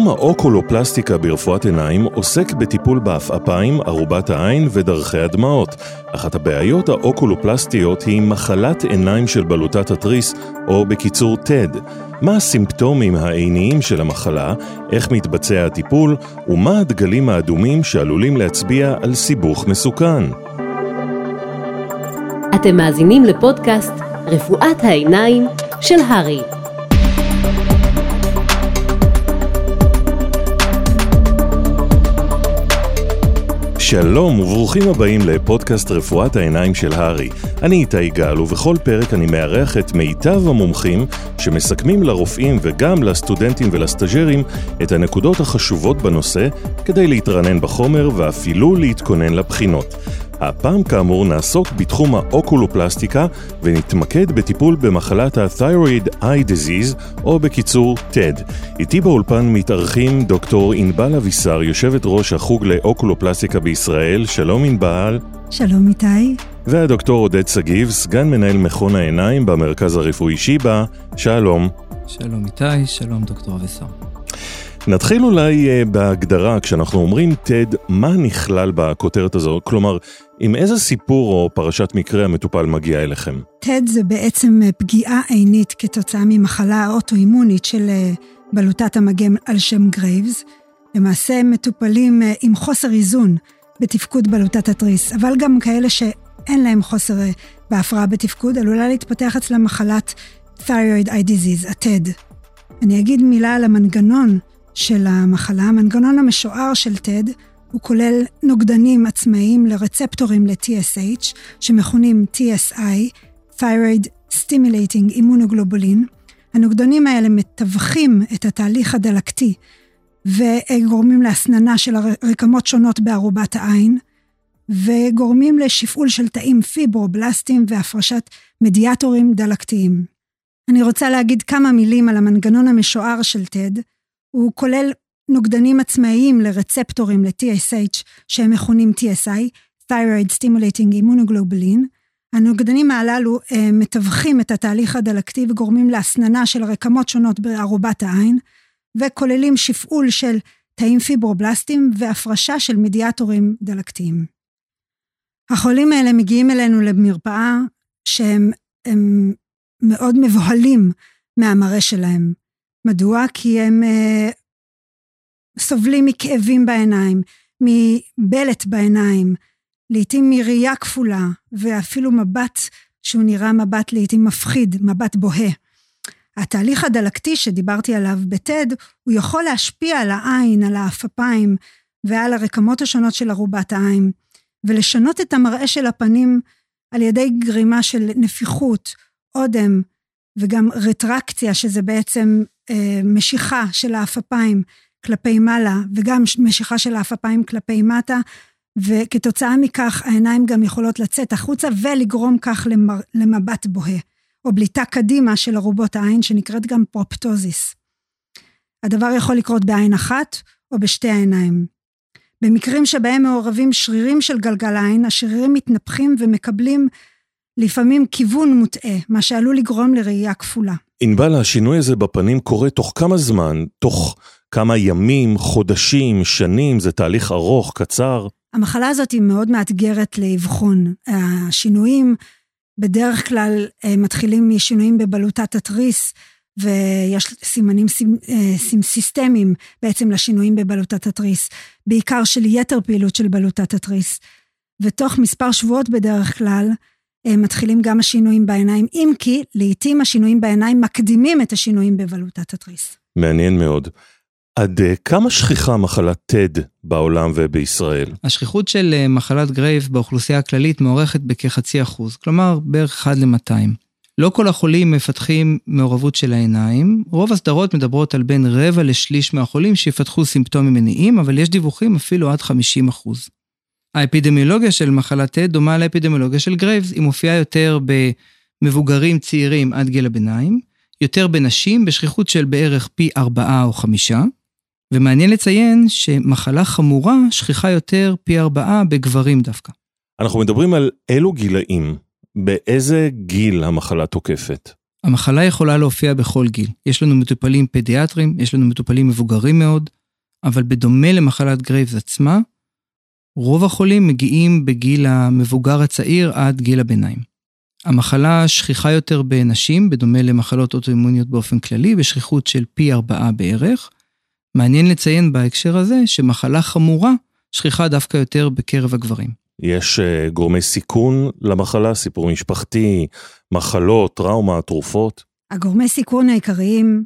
תחום האוקולופלסטיקה ברפואת עיניים עוסק בטיפול בעפעפיים, ערובת העין ודרכי הדמעות. אחת הבעיות האוקולופלסטיות היא מחלת עיניים של בלוטת התריס, או בקיצור TED. מה הסימפטומים העיניים של המחלה, איך מתבצע הטיפול, ומה הדגלים האדומים שעלולים להצביע על סיבוך מסוכן. אתם מאזינים לפודקאסט רפואת העיניים של הרי. שלום וברוכים הבאים לפודקאסט רפואת העיניים של הארי. אני איתי גל ובכל פרק אני מארח את מיטב המומחים שמסכמים לרופאים וגם לסטודנטים ולסטאג'רים את הנקודות החשובות בנושא כדי להתרענן בחומר ואפילו להתכונן לבחינות. הפעם כאמור נעסוק בתחום האוקולופלסטיקה ונתמקד בטיפול במחלת ה-Thyroid Eye Disease, או בקיצור TED. איתי באולפן מתארחים דוקטור ענבל אבישר, יושבת ראש החוג לאוקולופלסטיקה בישראל. שלום ענבל. שלום איתי. והדוקטור עודד שגיב, סגן מנהל מכון העיניים במרכז הרפואי שיבא. שלום. שלום איתי, שלום דוקטור אבישר. נתחיל אולי uh, בהגדרה, כשאנחנו אומרים TED, מה נכלל בכותרת הזו? כלומר, עם איזה סיפור או פרשת מקרה המטופל מגיע אליכם? TED זה בעצם אה, פגיעה עינית כתוצאה ממחלה אוטואימונית של אה, בלוטת המגן על שם גרייבס. למעשה מטופלים אה, עם חוסר איזון בתפקוד בלוטת התריס, אבל גם כאלה שאין להם חוסר בהפרעה בתפקוד, עלולה להתפתח אצלם מחלת thyroid eye disease, ה-TED. אני אגיד מילה על המנגנון של המחלה. המנגנון המשוער של TED הוא כולל נוגדנים עצמאיים לרצפטורים ל-TSH, שמכונים TSI, Thyroid Stimulating Immunoglobulin. הנוגדנים האלה מתווכים את התהליך הדלקתי וגורמים להסננה של רקמות שונות בערובת העין, וגורמים לשפעול של תאים פיברובלסטיים והפרשת מדיאטורים דלקתיים. אני רוצה להגיד כמה מילים על המנגנון המשוער של TED, הוא כולל נוגדנים עצמאיים לרצפטורים ל-TSH שהם מכונים TSI, Thyroid Stimulating Immunoglobulin. הנוגדנים הללו אה, מתווכים את התהליך הדלקתי וגורמים להסננה של רקמות שונות בערובת העין, וכוללים שפעול של תאים פיברובלסטיים והפרשה של מדיאטורים דלקתיים. החולים האלה מגיעים אלינו למרפאה שהם מאוד מבוהלים מהמראה שלהם. מדוע? כי הם uh, סובלים מכאבים בעיניים, מבלט בעיניים, לעתים מראייה כפולה, ואפילו מבט שהוא נראה מבט לעתים מפחיד, מבט בוהה. התהליך הדלקתי שדיברתי עליו בטד, הוא יכול להשפיע על העין, על האפפיים ועל הרקמות השונות של ערובת העין, ולשנות את המראה של הפנים על ידי גרימה של נפיחות, אודם, וגם רטרקציה, שזה בעצם אה, משיכה של האפפיים כלפי מעלה, וגם משיכה של האפפיים כלפי מטה, וכתוצאה מכך העיניים גם יכולות לצאת החוצה ולגרום כך למר, למבט בוהה, או בליטה קדימה של ארובות העין, שנקראת גם פרופטוזיס. הדבר יכול לקרות בעין אחת או בשתי העיניים. במקרים שבהם מעורבים שרירים של גלגל העין, השרירים מתנפחים ומקבלים לפעמים כיוון מוטעה, מה שעלול לגרום לראייה כפולה. ענבל, השינוי הזה בפנים קורה תוך כמה זמן? תוך כמה ימים, חודשים, שנים? זה תהליך ארוך, קצר? המחלה הזאת היא מאוד מאתגרת לאבחון. השינויים בדרך כלל אה, מתחילים משינויים בבלוטת התריס, ויש סימנים אה, סיסטמיים בעצם לשינויים בבלוטת התריס, בעיקר של יתר פעילות של בלוטת התריס. ותוך מספר שבועות בדרך כלל, אה, מתחילים גם השינויים בעיניים, אם כי לעתים השינויים בעיניים מקדימים את השינויים בבלוטת התריס. מעניין מאוד. עד אה, כמה שכיחה מחלת TED בעולם ובישראל? השכיחות של אה, מחלת גרייבס באוכלוסייה הכללית מוערכת בכחצי אחוז, כלומר בערך 1 ל-200. לא כל החולים מפתחים מעורבות של העיניים, רוב הסדרות מדברות על בין רבע לשליש מהחולים שיפתחו סימפטומים עיניים, אבל יש דיווחים אפילו עד 50 אחוז. האפידמיולוגיה של מחלת TED דומה לאפידמיולוגיה של גרייבס, היא מופיעה יותר במבוגרים צעירים עד גיל הביניים, יותר בנשים בשכיחות של בערך פי ארבעה או חמישה, ומעניין לציין שמחלה חמורה שכיחה יותר פי ארבעה בגברים דווקא. אנחנו מדברים על אילו גילאים, באיזה גיל המחלה תוקפת? המחלה יכולה להופיע בכל גיל. יש לנו מטופלים פדיאטרים, יש לנו מטופלים מבוגרים מאוד, אבל בדומה למחלת גרייבס עצמה, רוב החולים מגיעים בגיל המבוגר הצעיר עד גיל הביניים. המחלה שכיחה יותר בנשים, בדומה למחלות אוטואימוניות באופן כללי, בשכיחות של פי ארבעה בערך. מעניין לציין בהקשר הזה שמחלה חמורה שכיחה דווקא יותר בקרב הגברים. יש אה, גורמי סיכון למחלה, סיפור משפחתי, מחלות, טראומה, תרופות? הגורמי סיכון העיקריים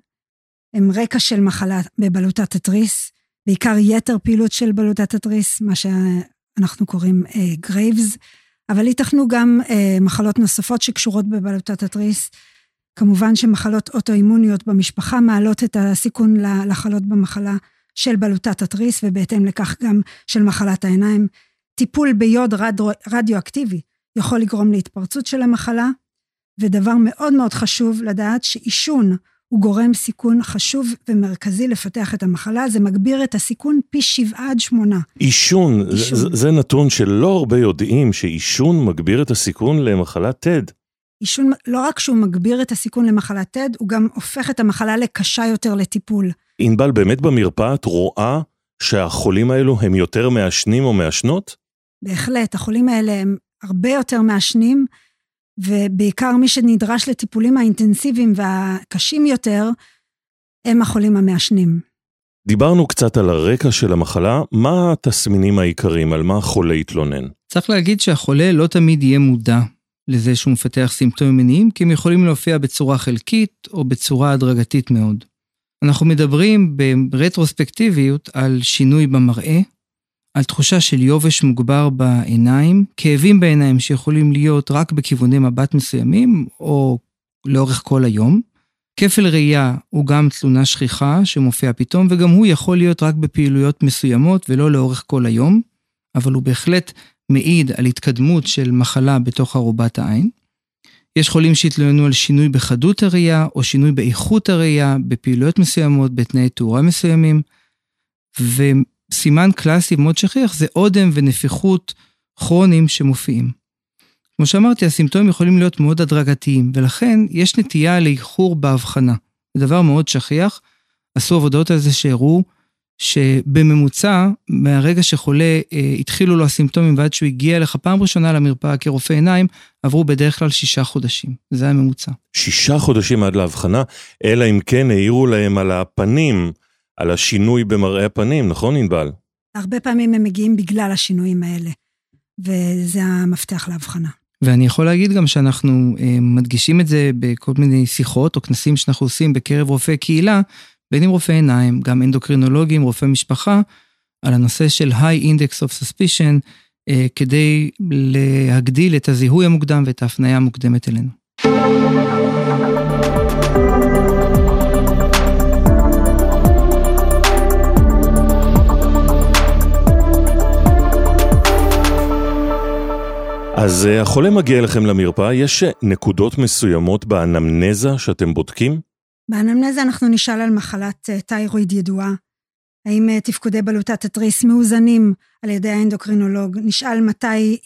הם רקע של מחלה בבלוטת התריס, בעיקר יתר פעילות של בלוטת התריס, מה שאנחנו קוראים גרייבס, אה, אבל ייתכנו גם אה, מחלות נוספות שקשורות בבלוטת התריס. כמובן שמחלות אוטואימוניות במשפחה מעלות את הסיכון לחלות במחלה של בלוטת התריס, ובהתאם לכך גם של מחלת העיניים. טיפול ביוד רדיו, רדיואקטיבי יכול לגרום להתפרצות של המחלה, ודבר מאוד מאוד חשוב לדעת שעישון הוא גורם סיכון חשוב ומרכזי לפתח את המחלה, זה מגביר את הסיכון פי שבעה עד שמונה. עישון, זה, זה נתון שלא הרבה יודעים שעישון מגביר את הסיכון למחלת TED. עישון, לא רק שהוא מגביר את הסיכון למחלת TED, הוא גם הופך את המחלה לקשה יותר לטיפול. ענבל, באמת במרפאה את רואה שהחולים האלו הם יותר מעשנים או מעשנות? בהחלט, החולים האלה הם הרבה יותר מעשנים, ובעיקר מי שנדרש לטיפולים האינטנסיביים והקשים יותר, הם החולים המעשנים. דיברנו קצת על הרקע של המחלה, מה התסמינים העיקריים, על מה החולה יתלונן? צריך להגיד שהחולה לא תמיד יהיה מודע לזה שהוא מפתח סימפטומים מיניים, כי הם יכולים להופיע בצורה חלקית או בצורה הדרגתית מאוד. אנחנו מדברים ברטרוספקטיביות על שינוי במראה, על תחושה של יובש מוגבר בעיניים, כאבים בעיניים שיכולים להיות רק בכיווני מבט מסוימים, או לאורך כל היום. כפל ראייה הוא גם תלונה שכיחה שמופיעה פתאום, וגם הוא יכול להיות רק בפעילויות מסוימות ולא לאורך כל היום, אבל הוא בהחלט מעיד על התקדמות של מחלה בתוך ארובת העין. יש חולים שהתלוננו על שינוי בחדות הראייה או שינוי באיכות הראייה בפעילויות מסוימות, בתנאי תאורה מסוימים. וסימן קלאסי מאוד שכיח זה אודם ונפיחות כרוניים שמופיעים. כמו שאמרתי, הסימפטומים יכולים להיות מאוד הדרגתיים, ולכן יש נטייה לאיחור בהבחנה. זה דבר מאוד שכיח. עשו עבודות על זה שהראו שבממוצע, מהרגע שחולה אה, התחילו לו הסימפטומים ועד שהוא הגיע אליך פעם ראשונה למרפאה כרופא עיניים, עברו בדרך כלל שישה חודשים. זה הממוצע. שישה חודשים עד להבחנה, אלא אם כן העירו להם על הפנים, על השינוי במראה הפנים, נכון ענבל? הרבה פעמים הם מגיעים בגלל השינויים האלה, וזה המפתח להבחנה. ואני יכול להגיד גם שאנחנו אה, מדגישים את זה בכל מיני שיחות או כנסים שאנחנו עושים בקרב רופאי קהילה, בין אם רופאי עיניים, גם אנדוקרינולוגים, רופאי משפחה, על הנושא של high index of suspicion, אה, כדי להגדיל את הזיהוי המוקדם ואת ההפניה המוקדמת אלינו. אז אה, החולה מגיע אליכם למרפאה, יש נקודות מסוימות באנמנזה שאתם בודקים? באנמנזה אנחנו נשאל על מחלת תיירואיד אה, ידועה, האם אה, תפקודי בלוטת התריס מאוזנים על ידי האנדוקרינולוג, נשאל מתי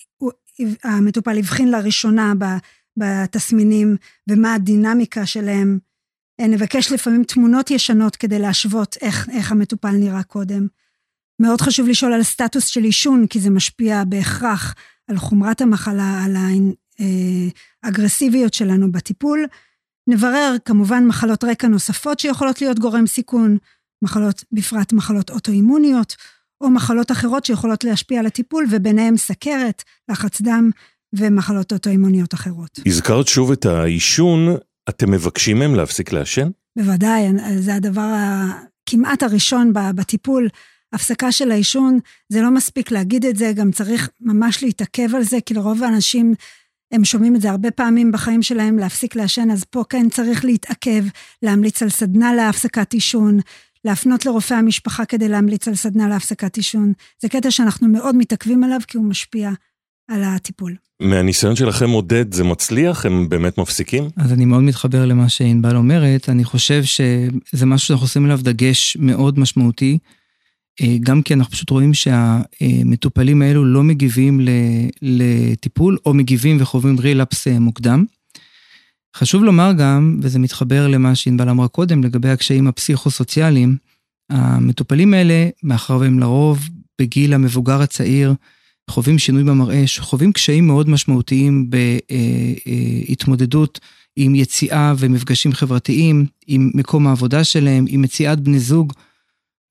המטופל הבחין לראשונה בתסמינים ומה הדינמיקה שלהם. אה, נבקש לפעמים תמונות ישנות כדי להשוות איך, איך המטופל נראה קודם. מאוד חשוב לשאול על סטטוס של עישון, כי זה משפיע בהכרח על חומרת המחלה, על האגרסיביות שלנו בטיפול. נברר כמובן מחלות רקע נוספות שיכולות להיות גורם סיכון, מחלות, בפרט מחלות אוטואימוניות, או מחלות אחרות שיכולות להשפיע על הטיפול, וביניהם סכרת, לחץ דם ומחלות אוטואימוניות אחרות. הזכרת שוב את העישון, אתם מבקשים מהם להפסיק לעשן? בוודאי, זה הדבר כמעט הראשון בטיפול. הפסקה של העישון, זה לא מספיק להגיד את זה, גם צריך ממש להתעכב על זה, כי לרוב האנשים הם שומעים את זה הרבה פעמים בחיים שלהם, להפסיק לעשן, אז פה כן צריך להתעכב, להמליץ על סדנה להפסקת עישון, להפנות לרופא המשפחה כדי להמליץ על סדנה להפסקת עישון. זה קטע שאנחנו מאוד מתעכבים עליו, כי הוא משפיע על הטיפול. מהניסיון שלכם, עודד, זה מצליח? הם באמת מפסיקים? אז אני מאוד מתחבר למה שענבל אומרת. אני חושב שזה משהו שאנחנו עושים עליו דגש מאוד משמעותי. אה, גם כי אנחנו פשוט רואים שהמטופלים האלו לא מגיבים לטיפול, או מגיבים וחווים רילאפס אה, מוקדם. חשוב לומר גם, וזה מתחבר למה שענבל אמרה קודם לגבי הקשיים הפסיכוסוציאליים, המטופלים האלה, מאחר והם לרוב בגיל המבוגר הצעיר, חווים שינוי במראה, חווים קשיים מאוד משמעותיים בהתמודדות עם יציאה ומפגשים חברתיים, עם מקום העבודה שלהם, עם מציאת בני זוג,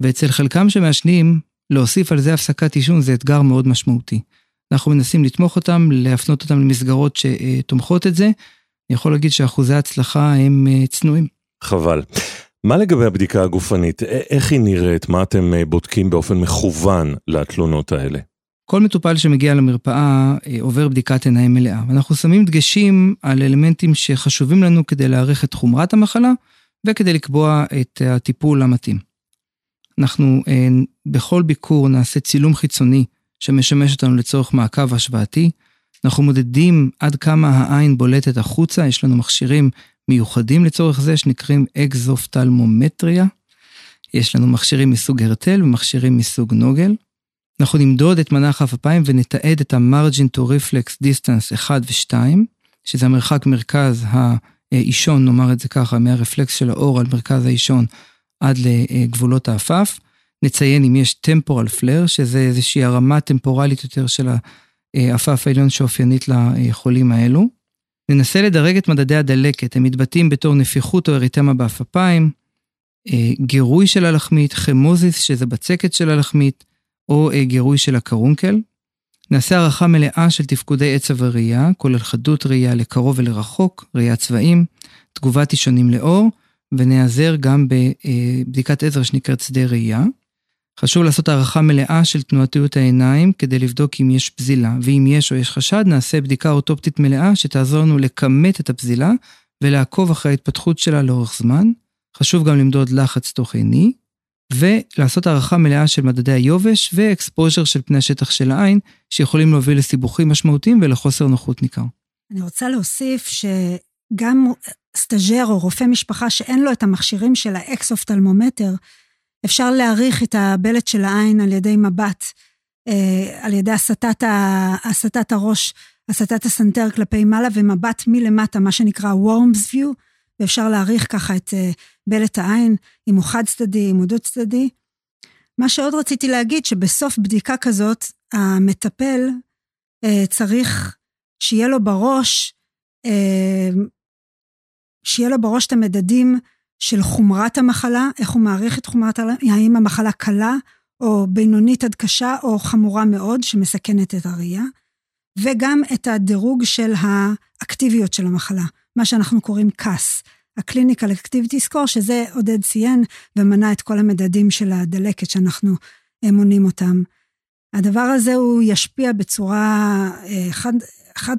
ואצל חלקם שמעשנים, להוסיף על זה הפסקת עישון זה אתגר מאוד משמעותי. אנחנו מנסים לתמוך אותם, להפנות אותם למסגרות שתומכות את זה. אני יכול להגיד שאחוזי ההצלחה הם אה, צנועים. חבל. מה לגבי הבדיקה הגופנית? איך היא נראית? מה אתם אה, בודקים באופן מכוון לתלונות האלה? כל מטופל שמגיע למרפאה אה, עובר בדיקת עיניים מלאה, ואנחנו שמים דגשים על אלמנטים שחשובים לנו כדי להעריך את חומרת המחלה וכדי לקבוע את הטיפול המתאים. אנחנו בכל ביקור נעשה צילום חיצוני שמשמש אותנו לצורך מעקב השוואתי. אנחנו מודדים עד כמה העין בולטת החוצה, יש לנו מכשירים מיוחדים לצורך זה שנקראים אקזופטלמומטריה. יש לנו מכשירים מסוג הרטל ומכשירים מסוג נוגל. אנחנו נמדוד את מנח האפיים ונתעד את ה-margin to reflex distance 1 ו-2, שזה המרחק מרכז האישון, נאמר את זה ככה, מהרפלקס של האור על מרכז האישון עד לגבולות האפף. נציין אם יש טמפורל פלר, שזה איזושהי הרמה טמפורלית יותר של העפף העליון שאופיינית לחולים האלו. ננסה לדרג את מדדי הדלקת, הם מתבטאים בתור נפיחות או אריתמה באפפיים, אה, גירוי של הלחמית, חמוזיס, שזה בצקת של הלחמית, או אה, גירוי של הקרונקל. נעשה הערכה מלאה של תפקודי עצב הראייה, כולל חדות ראייה לקרוב ולרחוק, ראיית צבעים, תגובת אישונים לאור, ונעזר גם בבדיקת עזר שנקראת שדה ראייה. חשוב לעשות הערכה מלאה של תנועתיות העיניים כדי לבדוק אם יש פזילה, ואם יש או יש חשד, נעשה בדיקה אוטופטית מלאה שתעזור לנו לכמת את הפזילה ולעקוב אחרי ההתפתחות שלה לאורך זמן. חשוב גם למדוד לחץ תוך עיני, ולעשות הערכה מלאה של מדדי היובש ואקספוז'ר של פני השטח של העין, שיכולים להוביל לסיבוכים משמעותיים ולחוסר נוחות ניכר. אני רוצה להוסיף שגם סטאג'ר או רופא משפחה שאין לו את המכשירים של ה exophthalmometer, אפשר להעריך את הבלט של העין על ידי מבט, אה, על ידי הסטת, ה, הסטת הראש, הסטת הסנטר כלפי מעלה ומבט מלמטה, מה שנקרא Worm's View, ואפשר להעריך ככה את אה, בלט העין, אם הוא חד צדדי, אם הוא דו צדדי. מה שעוד רציתי להגיד, שבסוף בדיקה כזאת, המטפל אה, צריך שיהיה לו בראש, שיהיה לו בראש את המדדים של חומרת המחלה, איך הוא מעריך את חומרת, האם המחלה קלה או בינונית עד קשה או חמורה מאוד שמסכנת את הראייה, וגם את הדירוג של האקטיביות של המחלה, מה שאנחנו קוראים CAS, ה-Clinical Activity Score, שזה עודד ציין ומנה את כל המדדים של הדלקת שאנחנו אה, מונים אותם. הדבר הזה הוא ישפיע בצורה אה, חד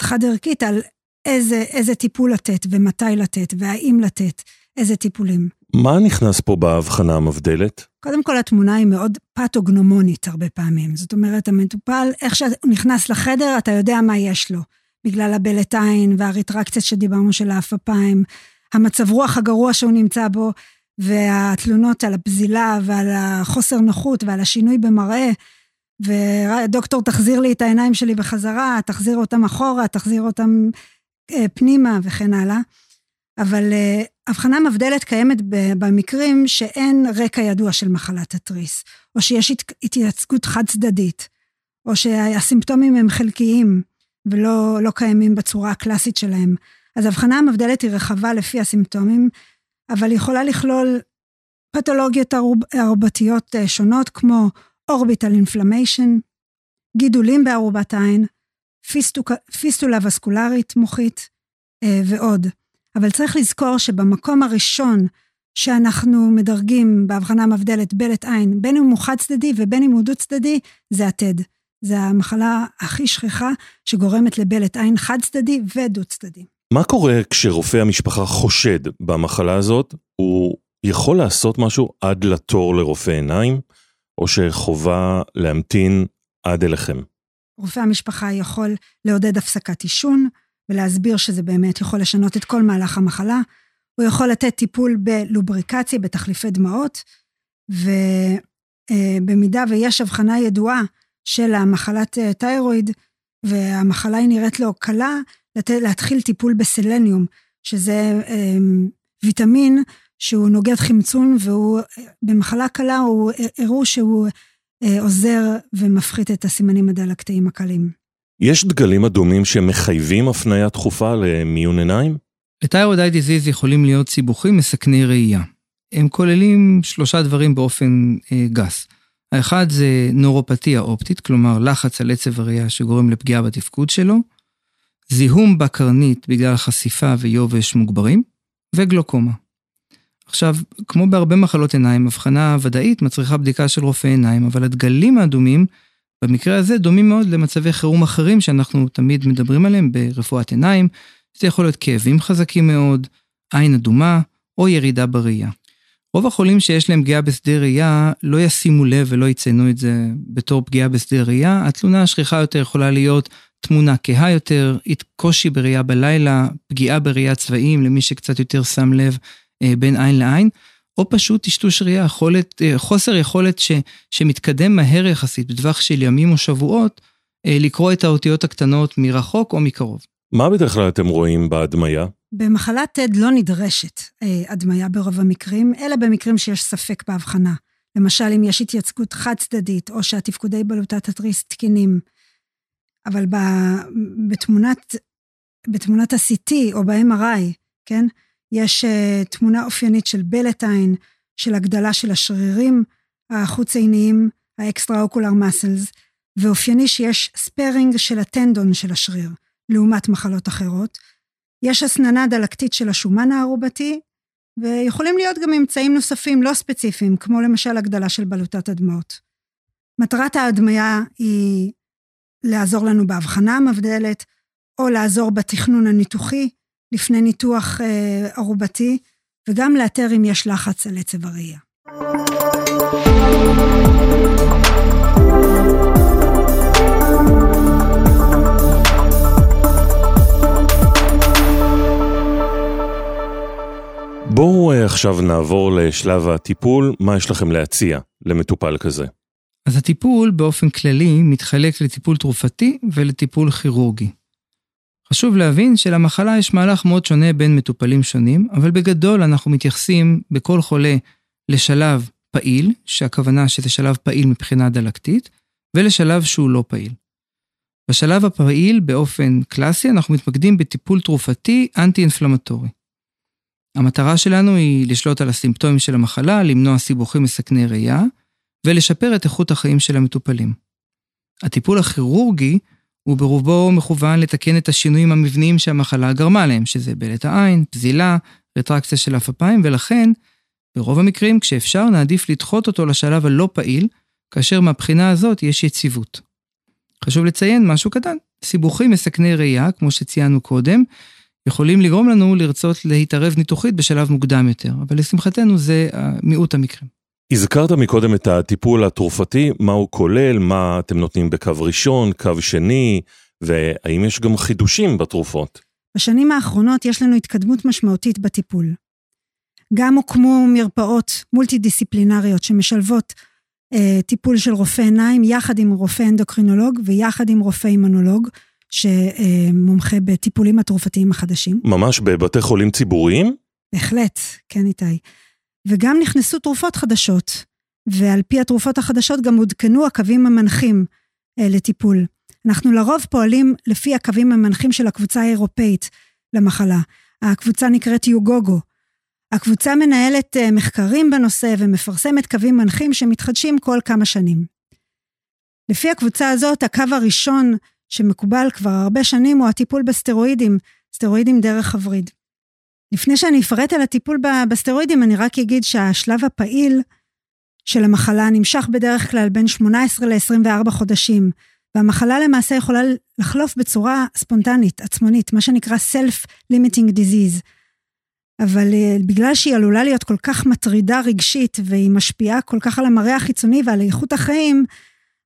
חד ערכית על איזה, איזה טיפול לתת ומתי לתת והאם לתת. איזה טיפולים. מה נכנס פה בהבחנה המבדלת? קודם כל, התמונה היא מאוד פתוגנומונית הרבה פעמים. זאת אומרת, המטופל, איך שהוא נכנס לחדר, אתה יודע מה יש לו. בגלל הבלט עין והריטרקציה שדיברנו של האפפיים, המצב רוח הגרוע שהוא נמצא בו, והתלונות על הפזילה ועל החוסר נוחות ועל השינוי במראה. ודוקטור, תחזיר לי את העיניים שלי בחזרה, תחזיר אותם אחורה, תחזיר אותם פנימה וכן הלאה. אבל אה, הבחנה מבדלת קיימת במקרים שאין רקע ידוע של מחלת התריס, או שיש התייצגות חד צדדית, או שהסימפטומים הם חלקיים ולא לא קיימים בצורה הקלאסית שלהם. אז הבחנה המבדלת היא רחבה לפי הסימפטומים, אבל יכולה לכלול פתולוגיות ארובתיות אה, שונות כמו אורביטל אינפלמיישן, גידולים בארובת העין, פיסטולה וסקולרית מוחית אה, ועוד. אבל צריך לזכור שבמקום הראשון שאנחנו מדרגים בהבחנה מבדלת בלט עין, בין אם הוא חד צדדי ובין אם הוא דו צדדי, זה ה-TED. זה המחלה הכי שכיחה שגורמת לבלט עין חד צדדי ודו צדדי. מה קורה כשרופא המשפחה חושד במחלה הזאת? הוא יכול לעשות משהו עד לתור לרופא עיניים, או שחובה להמתין עד אליכם? רופא המשפחה יכול לעודד הפסקת עישון, ולהסביר שזה באמת יכול לשנות את כל מהלך המחלה. הוא יכול לתת טיפול בלובריקציה, בתחליפי דמעות, ובמידה ויש הבחנה ידועה של המחלת תיירואיד, והמחלה היא נראית לו קלה, להתחיל טיפול בסלניום, שזה ויטמין שהוא נוגד חמצון, והוא, במחלה קלה, הוא, הראו שהוא עוזר ומפחית את הסימנים הדלקתיים הקלים. יש דגלים אדומים שמחייבים הפניה דחופה למיון עיניים? לתיירוד איי דיזיז יכולים להיות סיבוכים מסכני ראייה. הם כוללים שלושה דברים באופן אה, גס. האחד זה נורופתיה אופטית, כלומר לחץ על עצב הראייה שגורם לפגיעה בתפקוד שלו, זיהום בקרנית בגלל חשיפה ויובש מוגברים, וגלוקומה. עכשיו, כמו בהרבה מחלות עיניים, הבחנה ודאית מצריכה בדיקה של רופא עיניים, אבל הדגלים האדומים, במקרה הזה, דומים מאוד למצבי חירום אחרים שאנחנו תמיד מדברים עליהם ברפואת עיניים. זה יכול להיות כאבים חזקים מאוד, עין אדומה, או ירידה בראייה. רוב החולים שיש להם פגיעה בשדה ראייה לא ישימו לב ולא יציינו את זה בתור פגיעה בשדה ראייה. התלונה השכיחה יותר יכולה להיות תמונה כהה יותר, קושי בראייה בלילה, פגיעה בראייה צבעים למי שקצת יותר שם לב בין עין לעין, או פשוט טשטוש ראייה, יכולת, אה, חוסר יכולת ש, שמתקדם מהר יחסית בטווח של ימים או שבועות, אה, לקרוא את האותיות הקטנות מרחוק או מקרוב. מה בדרך כלל אתם רואים בהדמיה? במחלת TED לא נדרשת אה, הדמיה ברוב המקרים, אלא במקרים שיש ספק בהבחנה. למשל, אם יש התייצגות חד-צדדית, או שהתפקודי בלוטת התריס תקינים. אבל ב, בתמונת, בתמונת ה-CT או ב-MRI, כן, יש uh, תמונה אופיינית של בלט עין, של הגדלה של השרירים החוץ-עיניים, ה extraocular muscles, ואופייני שיש sparing של ה tendon של השריר, לעומת מחלות אחרות. יש הסננה דלקתית של השומן הארובתי, ויכולים להיות גם ממצאים נוספים לא ספציפיים, כמו למשל הגדלה של בלוטת הדמעות. מטרת ההדמיה היא לעזור לנו בהבחנה המבדלת, או לעזור בתכנון הניתוחי לפני ניתוח אה, ארובתי, וגם לאתר אם יש לחץ על עצב הראייה. בואו אה, עכשיו נעבור לשלב הטיפול, מה יש לכם להציע למטופל כזה? אז הטיפול באופן כללי מתחלק לטיפול תרופתי ולטיפול כירורגי. חשוב להבין שלמחלה יש מהלך מאוד שונה בין מטופלים שונים, אבל בגדול אנחנו מתייחסים בכל חולה לשלב פעיל, שהכוונה שזה שלב פעיל מבחינה דלקתית, ולשלב שהוא לא פעיל. בשלב הפעיל, באופן קלאסי, אנחנו מתמקדים בטיפול תרופתי אנטי-אינפלמטורי. המטרה שלנו היא לשלוט על הסימפטומים של המחלה, למנוע סיבוכים מסכני ראייה, ולשפר את איכות החיים של המטופלים. הטיפול הכירורגי הוא ברובו מכוון לתקן את השינויים המבניים שהמחלה גרמה להם, שזה בלט העין, פזילה, רטרקציה של אף אפיים, ולכן, ברוב המקרים, כשאפשר, נעדיף לדחות אותו לשלב הלא פעיל, כאשר מהבחינה הזאת יש יציבות. חשוב לציין משהו קטן, סיבוכים מסכני ראייה, כמו שציינו קודם, יכולים לגרום לנו לרצות להתערב ניתוחית בשלב מוקדם יותר, אבל לשמחתנו זה מיעוט המקרים. הזכרת מקודם את הטיפול התרופתי, מה הוא כולל, מה אתם נותנים בקו ראשון, קו שני, והאם יש גם חידושים בתרופות? בשנים האחרונות יש לנו התקדמות משמעותית בטיפול. גם הוקמו מרפאות מולטי דיסציפלינריות שמשלבות אה, טיפול של רופא עיניים יחד עם רופא אנדוקרינולוג ויחד עם רופא אימונולוג, שמומחה בטיפולים התרופתיים החדשים. ממש בבתי חולים ציבוריים? בהחלט, כן איתי. וגם נכנסו תרופות חדשות, ועל פי התרופות החדשות גם עודכנו הקווים המנחים אה, לטיפול. אנחנו לרוב פועלים לפי הקווים המנחים של הקבוצה האירופאית למחלה. הקבוצה נקראת יוגוגו. הקבוצה מנהלת אה, מחקרים בנושא ומפרסמת קווים מנחים שמתחדשים כל כמה שנים. לפי הקבוצה הזאת, הקו הראשון שמקובל כבר הרבה שנים הוא הטיפול בסטרואידים, סטרואידים דרך הווריד. לפני שאני אפרט על הטיפול בסטרואידים, אני רק אגיד שהשלב הפעיל של המחלה נמשך בדרך כלל בין 18 ל-24 חודשים, והמחלה למעשה יכולה לחלוף בצורה ספונטנית, עצמונית, מה שנקרא Self-Limiting Disease. אבל אה, בגלל שהיא עלולה להיות כל כך מטרידה רגשית, והיא משפיעה כל כך על המראה החיצוני ועל איכות החיים,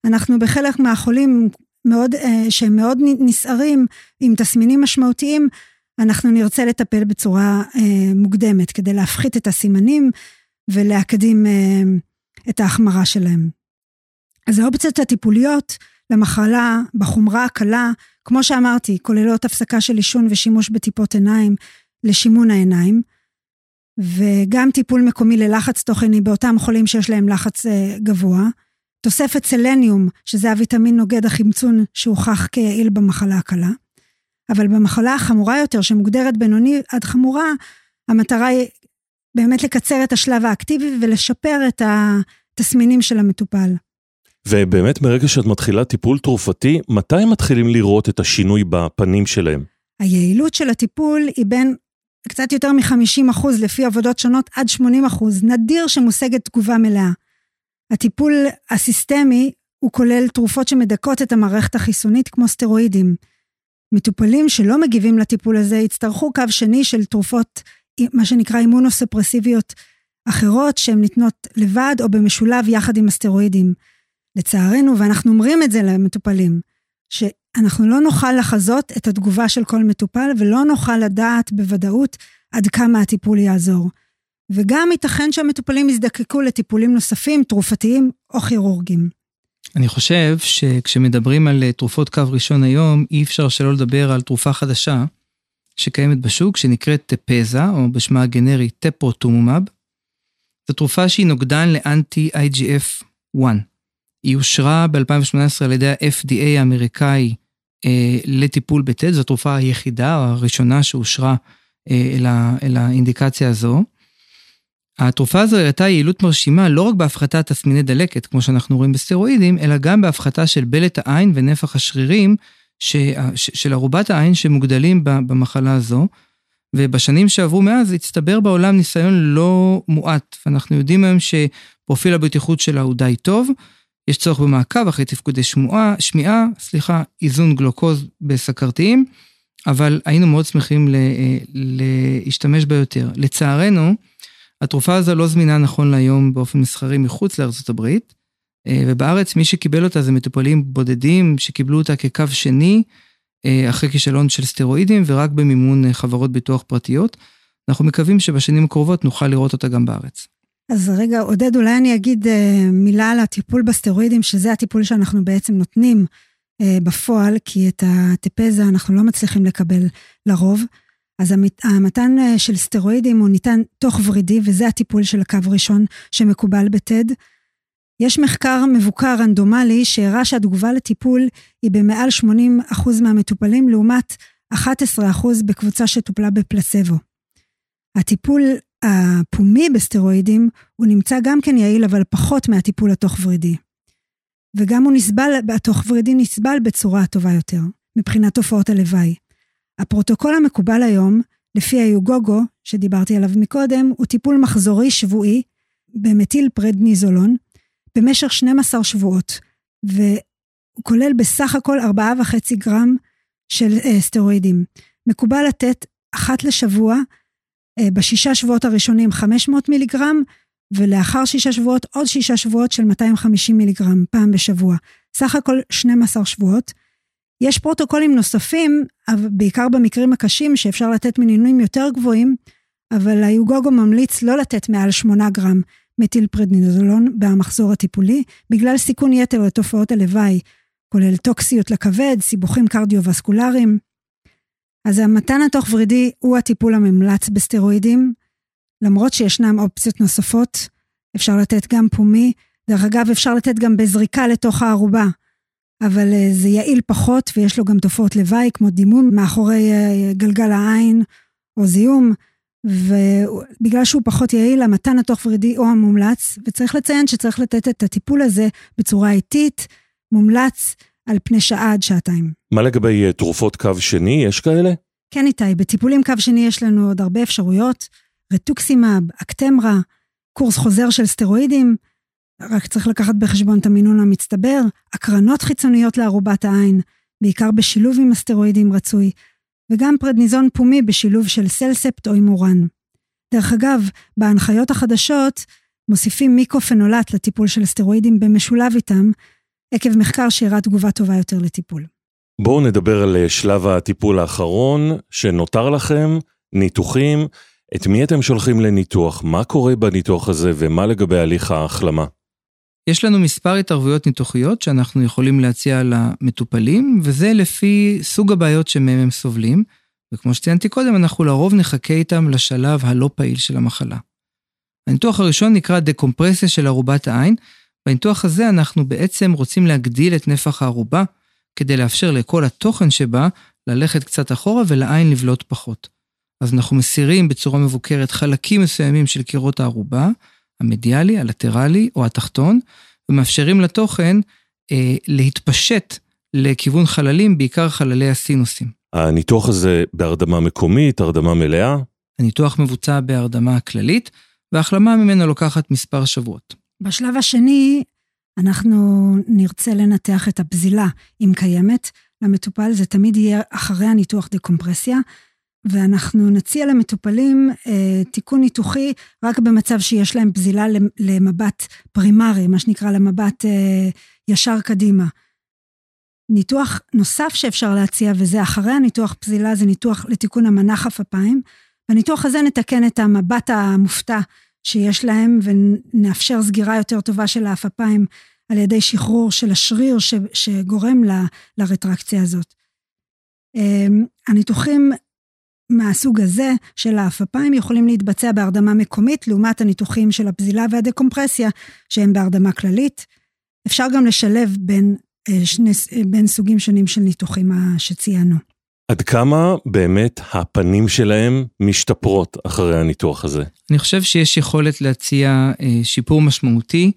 אנחנו בחלק מהחולים מאוד, אה, שהם מאוד נסערים, עם תסמינים משמעותיים, אנחנו נרצה לטפל בצורה אה, מוקדמת כדי להפחית את הסימנים ולהקדים אה, את ההחמרה שלהם. אז האופציות הטיפוליות למחלה בחומרה הקלה, כמו שאמרתי, כוללות הפסקה של עישון ושימוש בטיפות עיניים, לשימון העיניים, וגם טיפול מקומי ללחץ תוכני באותם חולים שיש להם לחץ אה, גבוה, תוספת סלניום, שזה הוויטמין נוגד החמצון שהוכח כיעיל במחלה הקלה. אבל במחלה החמורה יותר, שמוגדרת בינוני עד חמורה, המטרה היא באמת לקצר את השלב האקטיבי ולשפר את התסמינים של המטופל. ובאמת מרגע שאת מתחילה טיפול תרופתי, מתי מתחילים לראות את השינוי בפנים שלהם? היעילות של הטיפול היא בין קצת יותר מ-50% לפי עבודות שונות עד 80%. נדיר שמושגת תגובה מלאה. הטיפול הסיסטמי הוא כולל תרופות שמדכאות את המערכת החיסונית כמו סטרואידים. מטופלים שלא מגיבים לטיפול הזה יצטרכו קו שני של תרופות, מה שנקרא אימונוספרסיביות אחרות, שהן ניתנות לבד או במשולב יחד עם הסטרואידים. לצערנו, ואנחנו אומרים את זה למטופלים, שאנחנו לא נוכל לחזות את התגובה של כל מטופל ולא נוכל לדעת בוודאות עד כמה הטיפול יעזור. וגם ייתכן שהמטופלים יזדקקו לטיפולים נוספים, תרופתיים או כירורגיים. אני חושב שכשמדברים על אה, תרופות קו ראשון היום, אי אפשר שלא לדבר על תרופה חדשה שקיימת בשוק, שנקראת טפזה, או בשמה הגנרי טפרוטומומב. זו תרופה שהיא נוגדן לאנטי IGF-1. היא אושרה ב-2018 על ידי ה-FDA האמריקאי אה, לטיפול בטד, זו התרופה היחידה, או הראשונה שאושרה אה, אל, ה, אל האינדיקציה הזו. התרופה הזו הראתה יעילות מרשימה לא רק בהפחתת תסמיני דלקת, כמו שאנחנו רואים בסטרואידים, אלא גם בהפחתה של בלט העין ונפח השרירים ש, של ערובת העין שמוגדלים במחלה הזו. ובשנים שעברו מאז הצטבר בעולם ניסיון לא מועט, ואנחנו יודעים היום שפרופיל הבטיחות שלה הוא די טוב. יש צורך במעקב אחרי תפקודי שמועה, שמיעה, סליחה, איזון גלוקוז בסכרתיים, אבל היינו מאוד שמחים אה, להשתמש בה יותר. לצערנו, התרופה הזו לא זמינה נכון להיום באופן מסחרי מחוץ לארצות הברית, אה, ובארץ מי שקיבל אותה זה מטופלים בודדים שקיבלו אותה כקו שני, אה, אחרי כישלון של סטרואידים ורק במימון חברות ביטוח פרטיות. אנחנו מקווים שבשנים הקרובות נוכל לראות אותה גם בארץ. אז רגע, עודד, אולי אני אגיד אה, מילה על הטיפול בסטרואידים, שזה הטיפול שאנחנו בעצם נותנים אה, בפועל, כי את הטפזה אנחנו לא מצליחים לקבל לרוב. אז המתן אה, של סטרואידים הוא ניתן תוך ורידי, וזה הטיפול של הקו ראשון שמקובל בטד. יש מחקר מבוקר רנדומלי שהראה שהתגובה לטיפול היא במעל 80% מהמטופלים, לעומת 11% בקבוצה שטופלה בפלסבו. הטיפול הפומי בסטרואידים הוא נמצא גם כן יעיל, אבל פחות מהטיפול התוך-ורידי. וגם הוא נסבל, התוך-ורידי נסבל בצורה טובה יותר, מבחינת תופעות הלוואי. הפרוטוקול המקובל היום, לפי היוגוגו, שדיברתי עליו מקודם, הוא טיפול מחזורי שבועי במתיל פרדניזולון במשך 12 שבועות, והוא כולל בסך הכל 4.5 גרם של אה, סטרואידים. מקובל לתת אחת לשבוע אה, בשישה שבועות הראשונים 500 מיליגרם, ולאחר שישה שבועות עוד שישה שבועות של 250 מיליגרם פעם בשבוע. סך הכל 12 שבועות. יש פרוטוקולים נוספים, בעיקר במקרים הקשים, שאפשר לתת מינונים יותר גבוהים, אבל היוגוגו ממליץ לא לתת מעל 8 גרם מטיל פרדניזולון במחזור הטיפולי, בגלל סיכון יתר לתופעות הלוואי, כולל טוקסיות לכבד, סיבוכים קרדיו-וסקולריים. אז המתן התוך ורידי הוא הטיפול הממלץ בסטרואידים, למרות שישנם אופציות נוספות, אפשר לתת גם פומי, דרך אגב אפשר לתת גם בזריקה לתוך הערובה, אבל אה, זה יעיל פחות ויש לו גם תופעות לוואי כמו דימום מאחורי אה, גלגל העין או זיהום, ובגלל שהוא פחות יעיל, המתן התוך ורידי הוא המומלץ, וצריך לציין שצריך לתת את הטיפול הזה בצורה איטית, מומלץ, על פני שעה עד שעתיים. מה לגבי אה, תרופות קו שני, יש כאלה? כן, איתי, בטיפולים קו שני יש לנו עוד הרבה אפשרויות. רטוקסימאב, אקטמרה, קורס חוזר של סטרואידים, רק צריך לקחת בחשבון את המינון המצטבר, הקרנות חיצוניות לערובת העין, בעיקר בשילוב עם הסטרואידים רצוי, וגם פרדניזון פומי בשילוב של סלספט או אימורן. דרך אגב, בהנחיות החדשות מוסיפים מיקרופנולט לטיפול של הסטרואידים במשולב איתם, עקב מחקר שהראה תגובה טובה יותר לטיפול. בואו נדבר על אה, שלב הטיפול האחרון שנותר לכם, ניתוחים. את מי אתם שולחים לניתוח? מה קורה בניתוח הזה ומה לגבי הליך ההחלמה? יש לנו מספר התערבויות ניתוחיות שאנחנו יכולים להציע למטופלים, וזה לפי סוג הבעיות שמהם הם סובלים. וכמו שציינתי קודם, אנחנו לרוב נחכה איתם לשלב הלא פעיל של המחלה. הניתוח הראשון נקרא דקומפרסיה של ערובת העין. בניתוח הזה אנחנו בעצם רוצים להגדיל את נפח הערובה, כדי לאפשר לכל התוכן שבה ללכת קצת אחורה ולעין לבלוט פחות. אז אנחנו מסירים בצורה מבוקרת חלקים מסוימים של קירות הערובה, המדיאלי, הלטרלי או התחתון, ומאפשרים לתוכן אה, להתפשט לכיוון חללים, בעיקר חללי הסינוסים. הניתוח הזה בהרדמה מקומית, הרדמה מלאה? הניתוח מבוצע בהרדמה כללית, והחלמה ממנו לוקחת מספר שבועות. בשלב השני, אנחנו נרצה לנתח את הפזילה, אם קיימת. למטופל זה תמיד יהיה אחרי הניתוח דקומפרסיה, ואנחנו נציע למטופלים אה, תיקון ניתוחי רק במצב שיש להם פזילה למבט פרימרי, מה שנקרא למבט אה, ישר קדימה. ניתוח נוסף שאפשר להציע, וזה אחרי הניתוח פזילה, זה ניתוח לתיקון המנח אפיים. בניתוח הזה נתקן את המבט המופתע שיש להם ונאפשר סגירה יותר טובה של האפפיים על ידי שחרור של השריר ש, שגורם ל, לרטרקציה הזאת. אמ, הניתוחים מהסוג הזה של האפפיים יכולים להתבצע בהרדמה מקומית, לעומת הניתוחים של הפזילה והדקומפרסיה, שהם בהרדמה כללית. אפשר גם לשלב בין, אה, שני, בין סוגים שונים של ניתוחים שציינו. עד כמה באמת הפנים שלהם משתפרות אחרי הניתוח הזה? אני חושב שיש יכולת להציע אה, שיפור משמעותי,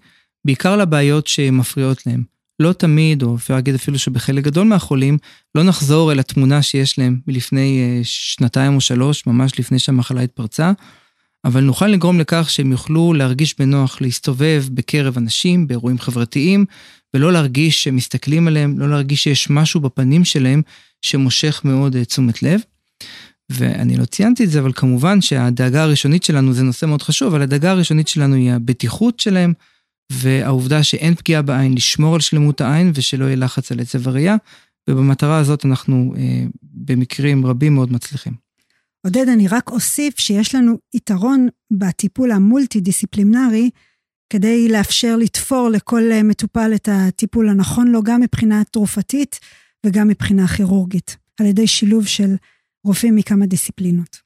בעיקר לבעיות שמפריעות להם. לא תמיד, או אפשר להגיד אפילו שבחלק גדול מהחולים, לא נחזור אל התמונה שיש להם מלפני אה, שנתיים או שלוש, ממש לפני שהמחלה התפרצה, אבל נוכל לגרום לכך שהם יוכלו להרגיש בנוח להסתובב בקרב אנשים, באירועים חברתיים, ולא להרגיש שמסתכלים עליהם, לא להרגיש שיש משהו בפנים שלהם שמושך מאוד אה, תשומת לב. ואני לא ציינתי את זה, אבל כמובן שהדאגה הראשונית שלנו זה נושא מאוד חשוב, אבל הדאגה הראשונית שלנו היא הבטיחות שלהם, והעובדה שאין פגיעה בעין, לשמור על שלמות העין ושלא יהיה לחץ על עצב הראייה, ובמטרה הזאת אנחנו אה, במקרים רבים מאוד מצליחים. עודד, אני רק אוסיף שיש לנו יתרון בטיפול המולטי-דיסציפלינרי, כדי לאפשר לתפור לכל אה, מטופל את הטיפול הנכון לו, גם מבחינה תרופתית וגם מבחינה כירורגית, על ידי שילוב של רופאים מכמה דיסציפלינות.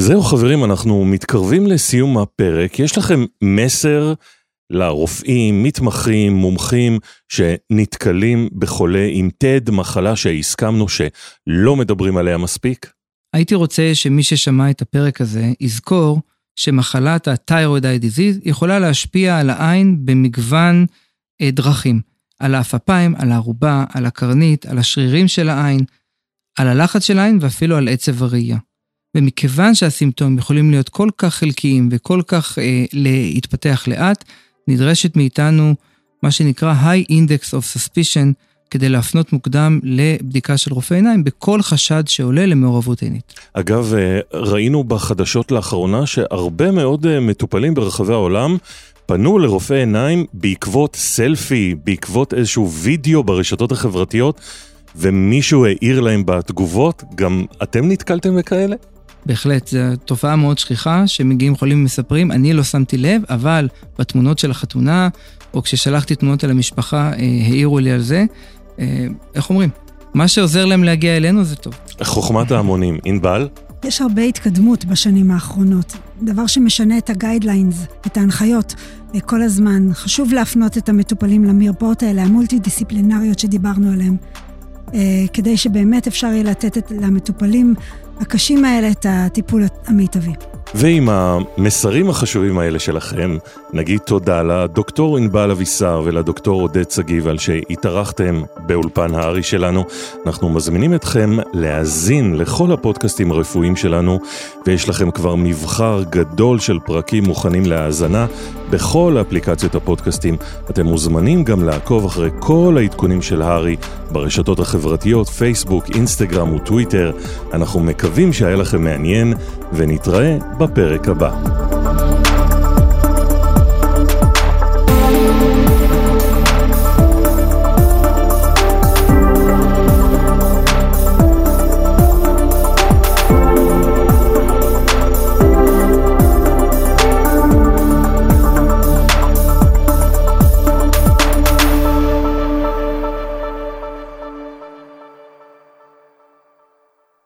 זהו חברים, אנחנו מתקרבים לסיום הפרק. יש לכם מסר לרופאים, מתמחים, מומחים שנתקלים בחולה עם TED, מחלה שהסכמנו שלא מדברים עליה מספיק? הייתי רוצה שמי ששמע את הפרק הזה יזכור שמחלת ה-Thyroid Eye Disease יכולה להשפיע על העין במגוון אה, דרכים. על האפפיים, על הערובה, על הקרנית, על השרירים של העין, על הלחץ של העין ואפילו על עצב הראייה. ומכיוון שהסימפטומים יכולים להיות כל כך חלקיים וכל כך אה, להתפתח לאט, נדרשת מאיתנו מה שנקרא High Index of Suspicion, כדי להפנות מוקדם לבדיקה של רופא עיניים בכל חשד שעולה למעורבות עינית. אגב, אה, ראינו בחדשות לאחרונה שהרבה מאוד אה, מטופלים ברחבי העולם פנו לרופא עיניים בעקבות סלפי, בעקבות איזשהו וידאו ברשתות החברתיות, ומישהו העיר להם בתגובות, גם אתם נתקלתם בכאלה? בהחלט, זו תופעה מאוד שכיחה, שמגיעים חולים ומספרים, אני לא שמתי לב, אבל בתמונות של החתונה, או כששלחתי תמונות על המשפחה, אה, העירו לי על זה. אה, איך אומרים? מה שעוזר להם להגיע אלינו זה טוב. חוכמת ההמונים, ענבל? יש הרבה התקדמות בשנים האחרונות, דבר שמשנה את הגיידליינס, את ההנחיות אה, כל הזמן. חשוב להפנות את המטופלים למרפאות האלה, המולטי-דיסציפלינריות שדיברנו עליהן, כדי שבאמת אפשר יהיה לתת למטופלים הקשים האלה את הטיפול המיטבי. ועם המסרים החשובים האלה שלכם, נגיד תודה לדוקטור ענבל אבישר ולדוקטור עודד שגיב על שהתארחתם באולפן הארי שלנו. אנחנו מזמינים אתכם להאזין לכל הפודקאסטים הרפואיים שלנו, ויש לכם כבר מבחר גדול של פרקים מוכנים להאזנה בכל אפליקציות הפודקאסטים. אתם מוזמנים גם לעקוב אחרי כל העדכונים של הארי ברשתות החברתיות, פייסבוק, אינסטגרם וטוויטר. אנחנו מקווים שהיה לכם מעניין, ונתראה בפרק הבא.